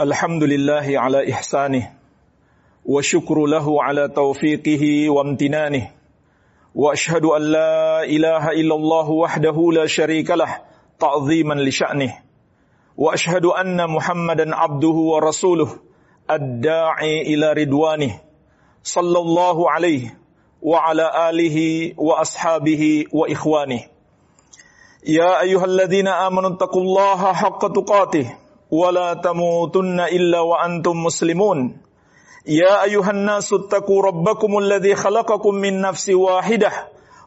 الحمد لله على إحسانه وشكر له على توفيقه وامتنانه وأشهد أن لا إله إلا الله وحده لا شريك له تعظيما لشأنه وأشهد أن محمدا عبده ورسوله الداعي إلى رضوانه صلى الله عليه وعلى آله وأصحابه وإخوانه. يا أيها الذين آمنوا اتقوا الله حق تقاته. ولا تموتن إلا وأنتم مسلمون. يا أيها الناس اتقوا ربكم الذي خلقكم من نفس واحدة.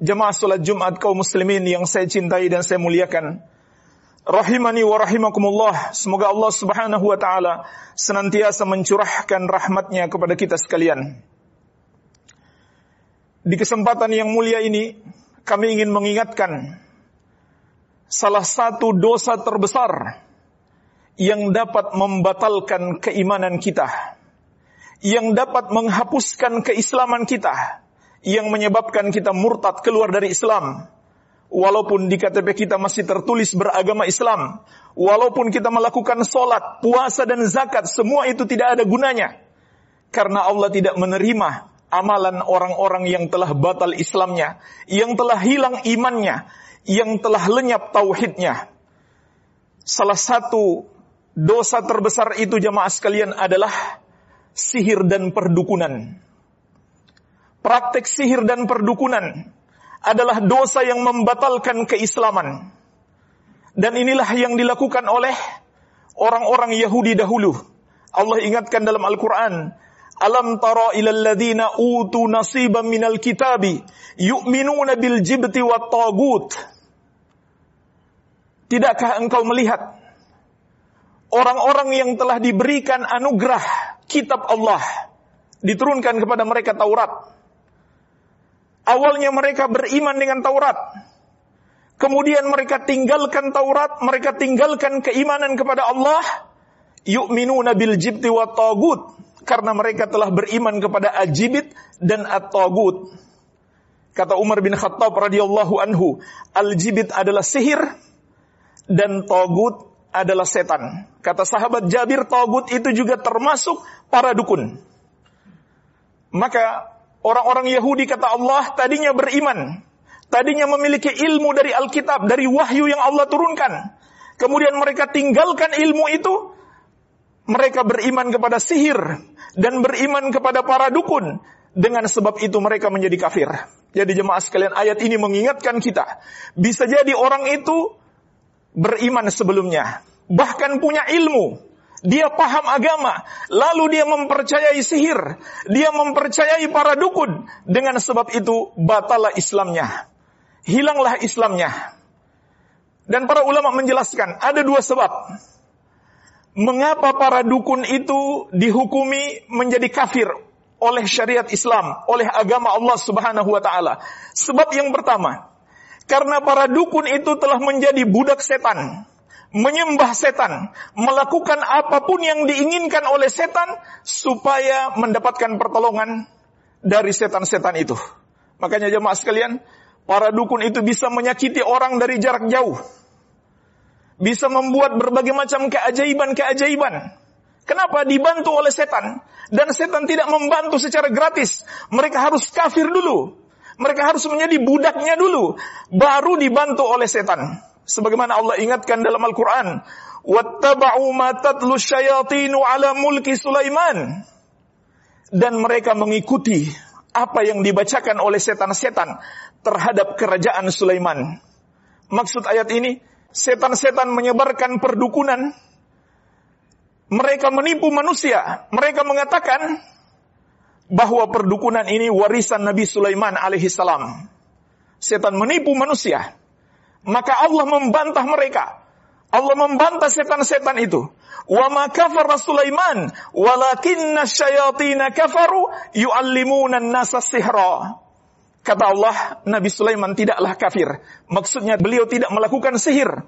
jemaah salat Jumat kaum muslimin yang saya cintai dan saya muliakan. Rahimani wa rahimakumullah. Semoga Allah Subhanahu wa taala senantiasa mencurahkan rahmatnya kepada kita sekalian. Di kesempatan yang mulia ini, kami ingin mengingatkan salah satu dosa terbesar yang dapat membatalkan keimanan kita, yang dapat menghapuskan keislaman kita, yang menyebabkan kita murtad keluar dari Islam. Walaupun di KTP kita masih tertulis beragama Islam, walaupun kita melakukan solat, puasa dan zakat, semua itu tidak ada gunanya. Karena Allah tidak menerima amalan orang-orang yang telah batal Islamnya, yang telah hilang imannya, yang telah lenyap tauhidnya. Salah satu dosa terbesar itu jamaah sekalian adalah sihir dan perdukunan. Praktek sihir dan perdukunan adalah dosa yang membatalkan keislaman. Dan inilah yang dilakukan oleh orang-orang Yahudi dahulu. Allah ingatkan dalam Al-Quran, Alam tara ila alladhina utu nasiban minal kitabi yu'minuna bil jibti wat tagut. Tidakkah engkau melihat orang-orang yang telah diberikan anugerah kitab Allah diturunkan kepada mereka Taurat. Awalnya mereka beriman dengan Taurat. Kemudian mereka tinggalkan Taurat, mereka tinggalkan keimanan kepada Allah. Yu'minuna bil jibti wat tagut karena mereka telah beriman kepada ajibit dan at-tagut. Kata Umar bin Khattab radhiyallahu anhu, al-jibit adalah sihir dan tagut adalah setan. Kata sahabat Jabir, tagut itu juga termasuk para dukun. Maka orang-orang Yahudi kata Allah tadinya beriman, tadinya memiliki ilmu dari Alkitab, dari wahyu yang Allah turunkan. Kemudian mereka tinggalkan ilmu itu, mereka beriman kepada sihir dan beriman kepada para dukun. Dengan sebab itu mereka menjadi kafir. Jadi jemaah sekalian ayat ini mengingatkan kita. Bisa jadi orang itu beriman sebelumnya. Bahkan punya ilmu. Dia paham agama. Lalu dia mempercayai sihir. Dia mempercayai para dukun. Dengan sebab itu batalah Islamnya. Hilanglah Islamnya. Dan para ulama menjelaskan ada dua sebab mengapa para dukun itu dihukumi menjadi kafir oleh syariat Islam, oleh agama Allah Subhanahu wa taala. Sebab yang pertama, karena para dukun itu telah menjadi budak setan, menyembah setan, melakukan apa pun yang diinginkan oleh setan supaya mendapatkan pertolongan dari setan-setan itu. Makanya jemaah sekalian, para dukun itu bisa menyakiti orang dari jarak jauh bisa membuat berbagai macam keajaiban-keajaiban. Kenapa dibantu oleh setan? Dan setan tidak membantu secara gratis. Mereka harus kafir dulu. Mereka harus menjadi budaknya dulu. Baru dibantu oleh setan sebagaimana Allah ingatkan dalam Al-Qur'an wattaba'u ma tatlu syayatinu ala mulki Sulaiman dan mereka mengikuti apa yang dibacakan oleh setan-setan terhadap kerajaan Sulaiman maksud ayat ini setan-setan menyebarkan perdukunan mereka menipu manusia mereka mengatakan bahwa perdukunan ini warisan Nabi Sulaiman alaihisalam. Setan menipu manusia. Maka Allah membantah mereka. Allah membantah setan-setan itu. Wa ma kafara Sulaiman walakinna syayatina kafaru yuallimuna an-nasa sihra. Kata Allah, Nabi Sulaiman tidaklah kafir. Maksudnya beliau tidak melakukan sihir.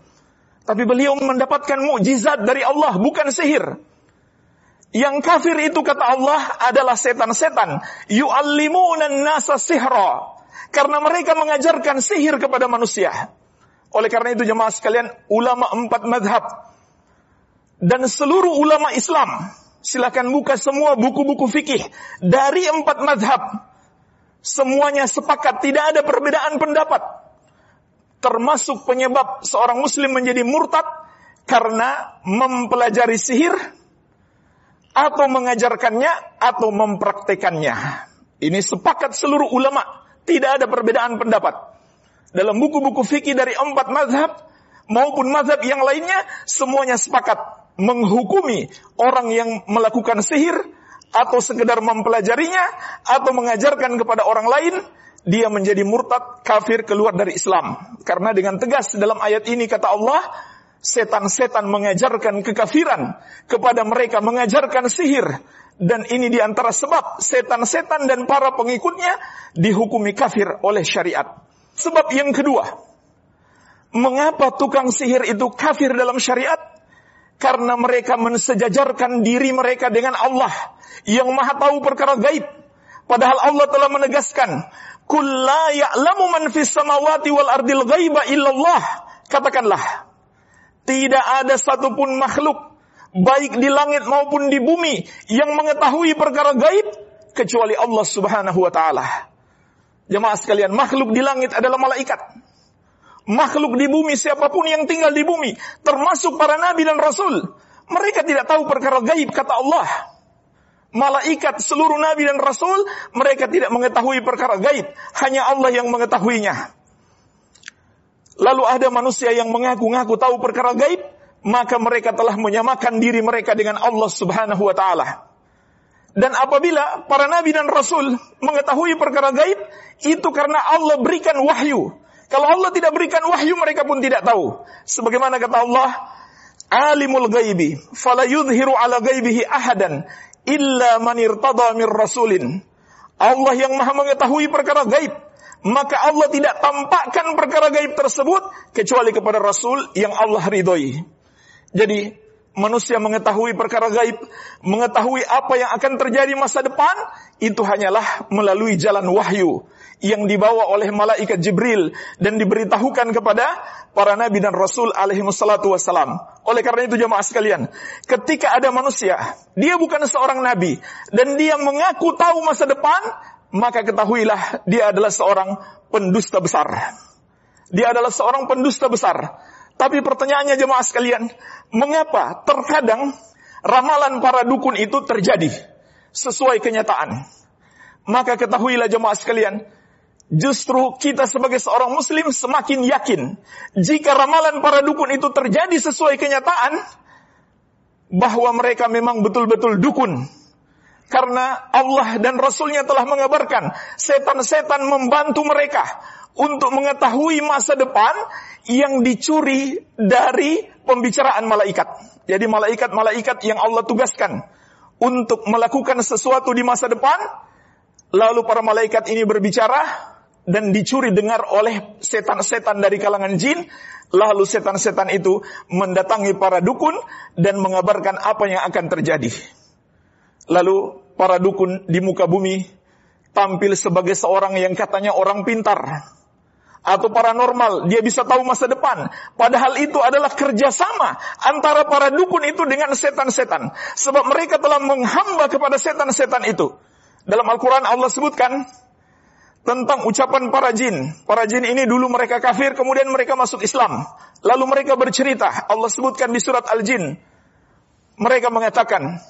Tapi beliau mendapatkan mukjizat dari Allah, bukan sihir. Yang kafir itu kata Allah adalah setan-setan. Yu'allimuna nasa sihra. Karena mereka mengajarkan sihir kepada manusia. Oleh karena itu jemaah sekalian, ulama empat madhab. Dan seluruh ulama Islam. Silakan buka semua buku-buku fikih. Dari empat madhab Semuanya sepakat, tidak ada perbedaan pendapat. Termasuk penyebab seorang muslim menjadi murtad karena mempelajari sihir atau mengajarkannya atau mempraktekannya. Ini sepakat seluruh ulama, tidak ada perbedaan pendapat. Dalam buku-buku fikih dari empat mazhab maupun mazhab yang lainnya, semuanya sepakat menghukumi orang yang melakukan sihir atau sekedar mempelajarinya atau mengajarkan kepada orang lain dia menjadi murtad kafir keluar dari Islam. Karena dengan tegas dalam ayat ini kata Allah setan-setan mengajarkan kekafiran kepada mereka mengajarkan sihir. Dan ini di antara sebab setan-setan dan para pengikutnya dihukumi kafir oleh syariat sebab yang kedua mengapa tukang sihir itu kafir dalam syariat karena mereka mensejajarkan diri mereka dengan Allah yang maha tahu perkara gaib. Padahal Allah telah menegaskan, "Kul la ya'lamu man fis samawati wal ardil ghaiba illallah." Katakanlah, tidak ada satupun makhluk baik di langit maupun di bumi yang mengetahui perkara gaib kecuali Allah Subhanahu wa taala. Jemaah sekalian, makhluk di langit adalah malaikat makhluk di bumi, siapa pun yang tinggal di bumi, termasuk para nabi dan rasul. Mereka tidak tahu perkara gaib, kata Allah. Malaikat seluruh nabi dan rasul, mereka tidak mengetahui perkara gaib. Hanya Allah yang mengetahuinya. Lalu ada manusia yang mengaku-ngaku tahu perkara gaib, maka mereka telah menyamakan diri mereka dengan Allah subhanahu wa ta'ala. Dan apabila para nabi dan rasul mengetahui perkara gaib, itu karena Allah berikan wahyu kalau Allah tidak berikan wahyu, mereka pun tidak tahu. Sebagaimana kata Allah, alimul ghaibi, fala yudhiru ala ghaibihi ahadan, illa man irtada mir rasulin. Allah yang maha mengetahui perkara gaib, maka Allah tidak tampakkan perkara gaib tersebut, kecuali kepada Rasul yang Allah ridhoi. Jadi, manusia mengetahui perkara gaib, mengetahui apa yang akan terjadi masa depan, itu hanyalah melalui jalan wahyu yang dibawa oleh malaikat Jibril dan diberitahukan kepada para nabi dan rasul alaihi wassalatu wassalam. Oleh karena itu jemaah sekalian, ketika ada manusia, dia bukan seorang nabi dan dia mengaku tahu masa depan, maka ketahuilah dia adalah seorang pendusta besar. Dia adalah seorang pendusta besar. Tapi pertanyaannya jemaah sekalian, mengapa terkadang ramalan para dukun itu terjadi sesuai kenyataan? Maka ketahuilah jemaah sekalian, Justru kita sebagai seorang muslim semakin yakin jika ramalan para dukun itu terjadi sesuai kenyataan bahwa mereka memang betul-betul dukun. Karena Allah dan Rasulnya telah mengabarkan setan-setan membantu mereka untuk mengetahui masa depan yang dicuri dari pembicaraan malaikat. Jadi malaikat-malaikat yang Allah tugaskan untuk melakukan sesuatu di masa depan, lalu para malaikat ini berbicara, dan dicuri dengar oleh setan-setan dari kalangan jin, lalu setan-setan itu mendatangi para dukun dan mengabarkan apa yang akan terjadi. Lalu para dukun di muka bumi tampil sebagai seorang yang katanya orang pintar atau paranormal, dia bisa tahu masa depan. Padahal itu adalah kerjasama antara para dukun itu dengan setan-setan. Sebab mereka telah menghamba kepada setan-setan itu. Dalam Al-Quran Allah sebutkan, tentang ucapan para jin. Para jin ini dulu mereka kafir, kemudian mereka masuk Islam. Lalu mereka bercerita, Allah sebutkan di surat Al-Jin. Mereka mengatakan,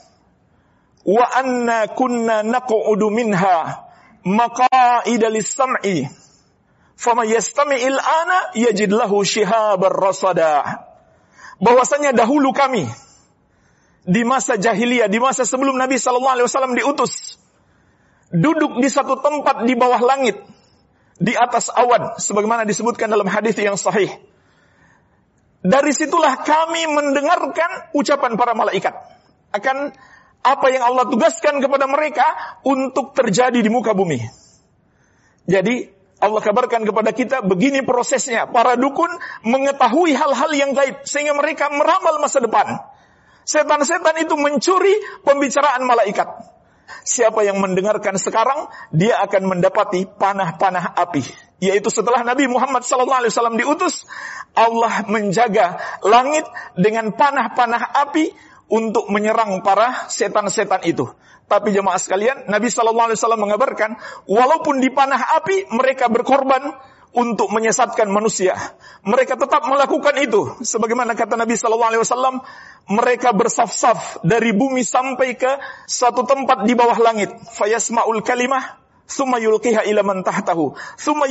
Wa anna kunna naq'udu minha maqa'ida lis-sam'i. Fama yastami'il ana yajid lahu shihabar rasada. Bahwasanya dahulu kami di masa jahiliyah, di masa sebelum Nabi sallallahu alaihi wasallam diutus, duduk di satu tempat di bawah langit, di atas awan, sebagaimana disebutkan dalam hadis yang sahih. Dari situlah kami mendengarkan ucapan para malaikat akan apa yang Allah tugaskan kepada mereka untuk terjadi di muka bumi. Jadi Allah kabarkan kepada kita begini prosesnya. Para dukun mengetahui hal-hal yang gaib sehingga mereka meramal masa depan. Setan-setan itu mencuri pembicaraan malaikat. Siapa yang mendengarkan sekarang, dia akan mendapati panah-panah api. Yaitu setelah Nabi Muhammad SAW diutus, Allah menjaga langit dengan panah-panah api untuk menyerang para setan-setan itu. Tapi jemaah sekalian, Nabi Shallallahu Alaihi Wasallam mengabarkan, walaupun di panah api mereka berkorban untuk menyesatkan manusia, mereka tetap melakukan itu. Sebagaimana kata Nabi Shallallahu Alaihi Wasallam, mereka bersaf-saf dari bumi sampai ke suatu tempat di bawah langit. Fayasmaul kalimah, Summa yulqiha ila man tahtahu.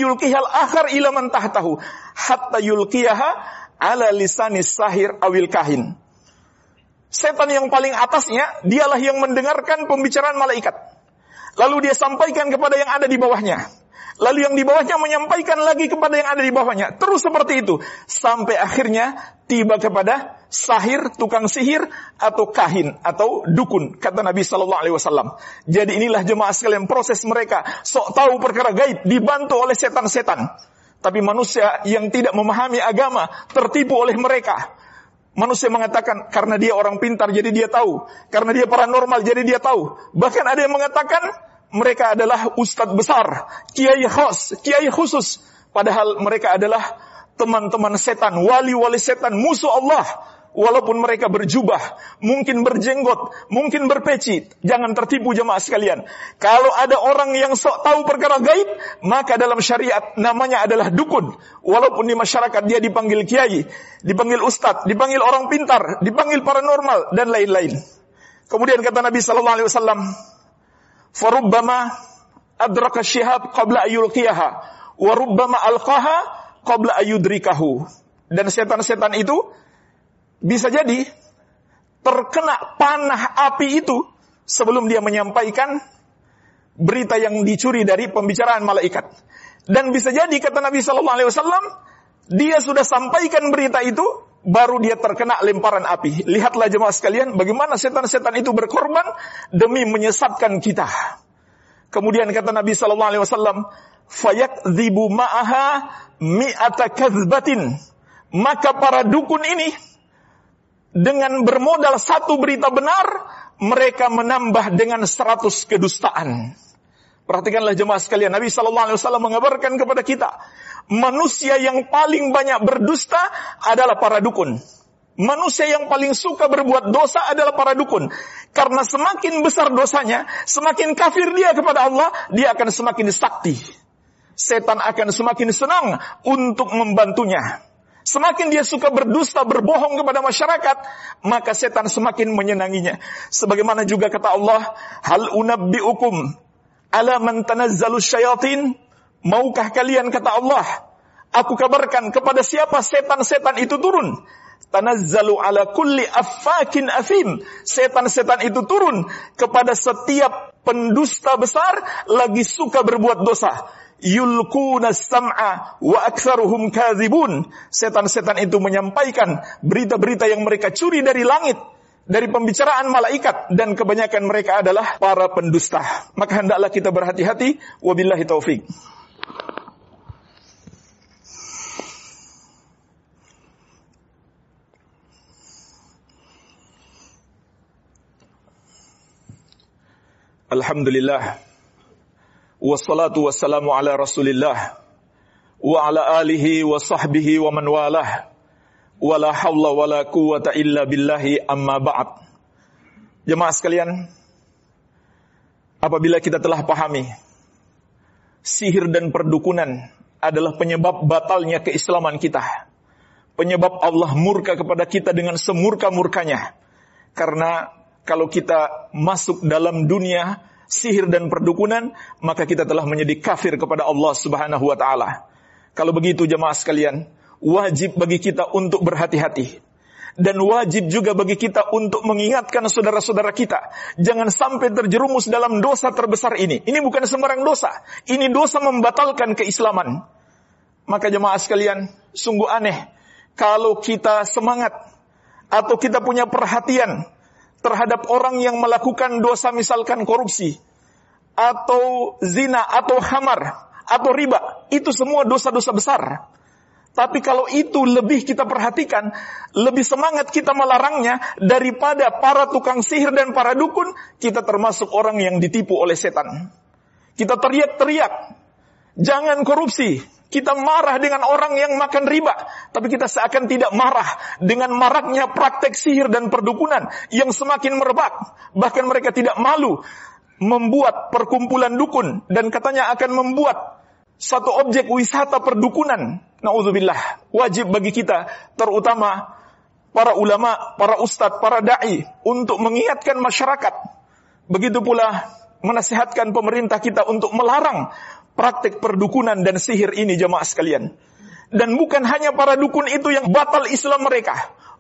Yulqiha al-akhar ila man tahtahu. Hatta yulqiyaha ala lisanis sahir awil kahin. Setan yang paling atasnya, dialah yang mendengarkan pembicaraan malaikat. Lalu dia sampaikan kepada yang ada di bawahnya. Lalu yang di bawahnya menyampaikan lagi kepada yang ada di bawahnya. Terus seperti itu. Sampai akhirnya tiba kepada sahir, tukang sihir, atau kahin, atau dukun. Kata Nabi Sallallahu Alaihi Wasallam. Jadi inilah jemaah sekalian proses mereka. Sok tahu perkara gaib, dibantu oleh setan-setan. Tapi manusia yang tidak memahami agama, tertipu oleh mereka. Manusia mengatakan karena dia orang pintar jadi dia tahu. Karena dia paranormal jadi dia tahu. Bahkan ada yang mengatakan mereka adalah ustadz besar, kiai khos, kiai khusus. Padahal mereka adalah teman-teman setan, wali-wali setan, musuh Allah. Walaupun mereka berjubah, mungkin berjenggot, mungkin berpeci. Jangan tertipu jemaah sekalian. Kalau ada orang yang sok tahu perkara gaib, maka dalam syariat namanya adalah dukun. Walaupun di masyarakat dia dipanggil kiai, dipanggil ustadz, dipanggil orang pintar, dipanggil paranormal, dan lain-lain. Kemudian kata Nabi Sallallahu Alaihi Wasallam, farubbama adraka syihab qabla ayulqiyaha wa rubbama alqaha qabla ayudrikahu. Dan setan-setan itu bisa jadi terkena panah api itu sebelum dia menyampaikan berita yang dicuri dari pembicaraan malaikat. Dan bisa jadi kata Nabi Sallallahu Alaihi Wasallam, dia sudah sampaikan berita itu, baru dia terkena lemparan api. Lihatlah jemaah sekalian, bagaimana setan-setan itu berkorban demi menyesatkan kita. Kemudian kata Nabi Sallallahu Alaihi Wasallam, fayakdzibu ma'aha mi'ata. Maka para dukun ini dengan bermodal satu berita benar, mereka menambah dengan seratus kedustaan. Perhatikanlah jemaah sekalian, Nabi Sallallahu Alaihi Wasallam mengabarkan kepada kita, manusia yang paling banyak berdusta adalah para dukun. Manusia yang paling suka berbuat dosa adalah para dukun. Karena semakin besar dosanya, semakin kafir dia kepada Allah, dia akan semakin sakti. Setan akan semakin senang untuk membantunya. Semakin dia suka berdusta, berbohong kepada masyarakat, maka setan semakin menyenanginya. Sebagaimana juga kata Allah, Hal unabbi'ukum ala man tanazzalu syayatin. Maukah kalian kata Allah, aku kabarkan kepada siapa setan-setan itu turun. Tanazzalu ala kulli affakin afim. Setan-setan itu turun kepada setiap pendusta besar lagi suka berbuat dosa yulkuna sam'a wa aktsaruhum kadzibun. Setan-setan itu menyampaikan berita-berita yang mereka curi dari langit dari pembicaraan malaikat dan kebanyakan mereka adalah para pendusta. Maka hendaklah kita berhati-hati wabillahi taufik. Alhamdulillah wassalatu wassalamu ala rasulillah wa ala alihi wa sahbihi wa man walah. Wa la hawla wa la quwata illa billahi amma ba'd. Jemaah sekalian apabila kita telah pahami sihir dan perdukunan adalah penyebab batalnya keislaman kita. Penyebab Allah murka kepada kita dengan semurka-murkanya. Karena kalau kita masuk dalam dunia sihir dan perdukunan, maka kita telah menjadi kafir kepada Allah Subhanahu wa taala. Kalau begitu jemaah sekalian, wajib bagi kita untuk berhati-hati. Dan wajib juga bagi kita untuk mengingatkan saudara-saudara kita. Jangan sampai terjerumus dalam dosa terbesar ini. Ini bukan sembarang dosa. Ini dosa membatalkan keislaman. Maka jemaah sekalian, sungguh aneh kalau kita semangat atau kita punya perhatian terhadap orang yang melakukan dosa misalkan korupsi atau zina atau hamar atau riba, itu semua dosa-dosa besar. Tapi kalau itu lebih kita perhatikan, lebih semangat kita melarangnya daripada para tukang sihir dan para dukun, kita termasuk orang yang ditipu oleh setan. Kita teriak-teriak, jangan korupsi. Kita marah dengan orang yang makan riba, tapi kita seakan tidak marah dengan maraknya praktek sihir dan perdukunan yang semakin merebak. Bahkan mereka tidak malu membuat perkumpulan dukun dan katanya akan membuat satu objek wisata perdukunan. Nauzubillah. Wajib bagi kita, terutama para ulama, para ustadz, para dai untuk mengingatkan masyarakat. Begitu pula menasihatkan pemerintah kita untuk melarang praktik perdukunan dan sihir ini jemaah sekalian. Dan bukan hanya para dukun itu yang batal Islam mereka.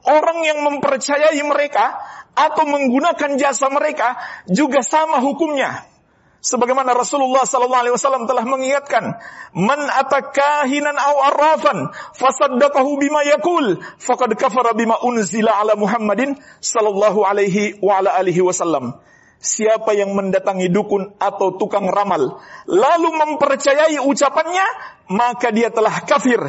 Orang yang mempercayai mereka atau menggunakan jasa mereka juga sama hukumnya sebagaimana Rasulullah sallallahu alaihi wasallam telah mengingatkan man atakahinan aw arrafan fasaddaqahu bima yaqul faqad kafara bima unzila ala Muhammadin sallallahu alaihi wa ala alihi wasallam Siapa yang mendatangi dukun atau tukang ramal lalu mempercayai ucapannya maka dia telah kafir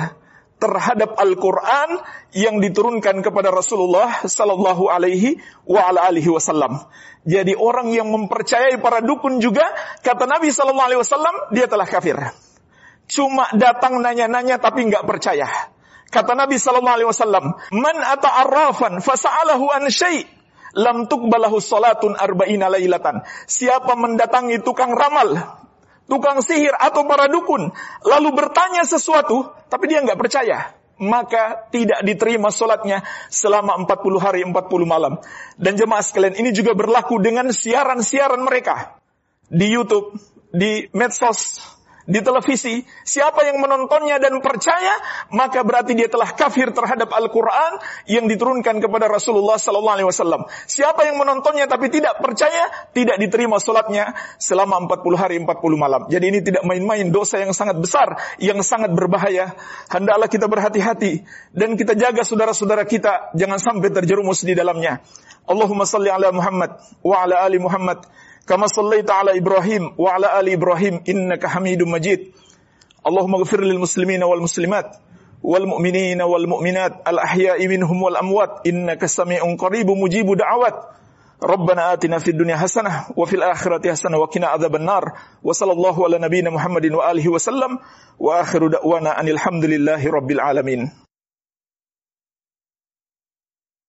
terhadap Al-Quran yang diturunkan kepada Rasulullah Sallallahu Alaihi wa ala alihi Wasallam. Jadi orang yang mempercayai para dukun juga kata Nabi Sallallahu Alaihi Wasallam dia telah kafir. Cuma datang nanya-nanya tapi nggak percaya. Kata Nabi Sallallahu Alaihi Wasallam, man ata'arrafan fasa'alahu an syai' lam tuqbalahu salatun arba'ina lailatan. Siapa mendatangi tukang ramal, tukang sihir atau para dukun, lalu bertanya sesuatu, tapi dia nggak percaya, maka tidak diterima sholatnya selama 40 hari 40 malam. Dan jemaah sekalian ini juga berlaku dengan siaran-siaran mereka di YouTube, di medsos, di televisi, siapa yang menontonnya dan percaya, maka berarti dia telah kafir terhadap Al-Quran yang diturunkan kepada Rasulullah Sallallahu Alaihi Wasallam. Siapa yang menontonnya tapi tidak percaya, tidak diterima sholatnya selama 40 hari 40 malam. Jadi ini tidak main-main dosa yang sangat besar, yang sangat berbahaya. Hendaklah kita berhati-hati dan kita jaga saudara-saudara kita jangan sampai terjerumus di dalamnya. Allahumma salli ala Muhammad wa ala ali Muhammad كما صليت على إبراهيم وعلى آل إبراهيم إنك حميد مجيد. اللهم اغفر للمسلمين والمسلمات والمؤمنين والمؤمنات الأحياء منهم والأموات. إنك سميع قريب مجيب دعوات. ربنا آتنا في الدنيا حسنة وفي الآخرة حسنة وقنا عذاب النار. وصلى الله على نبينا محمد وآله وسلم. وآخر دعوانا أن الحمد لله رب العالمين.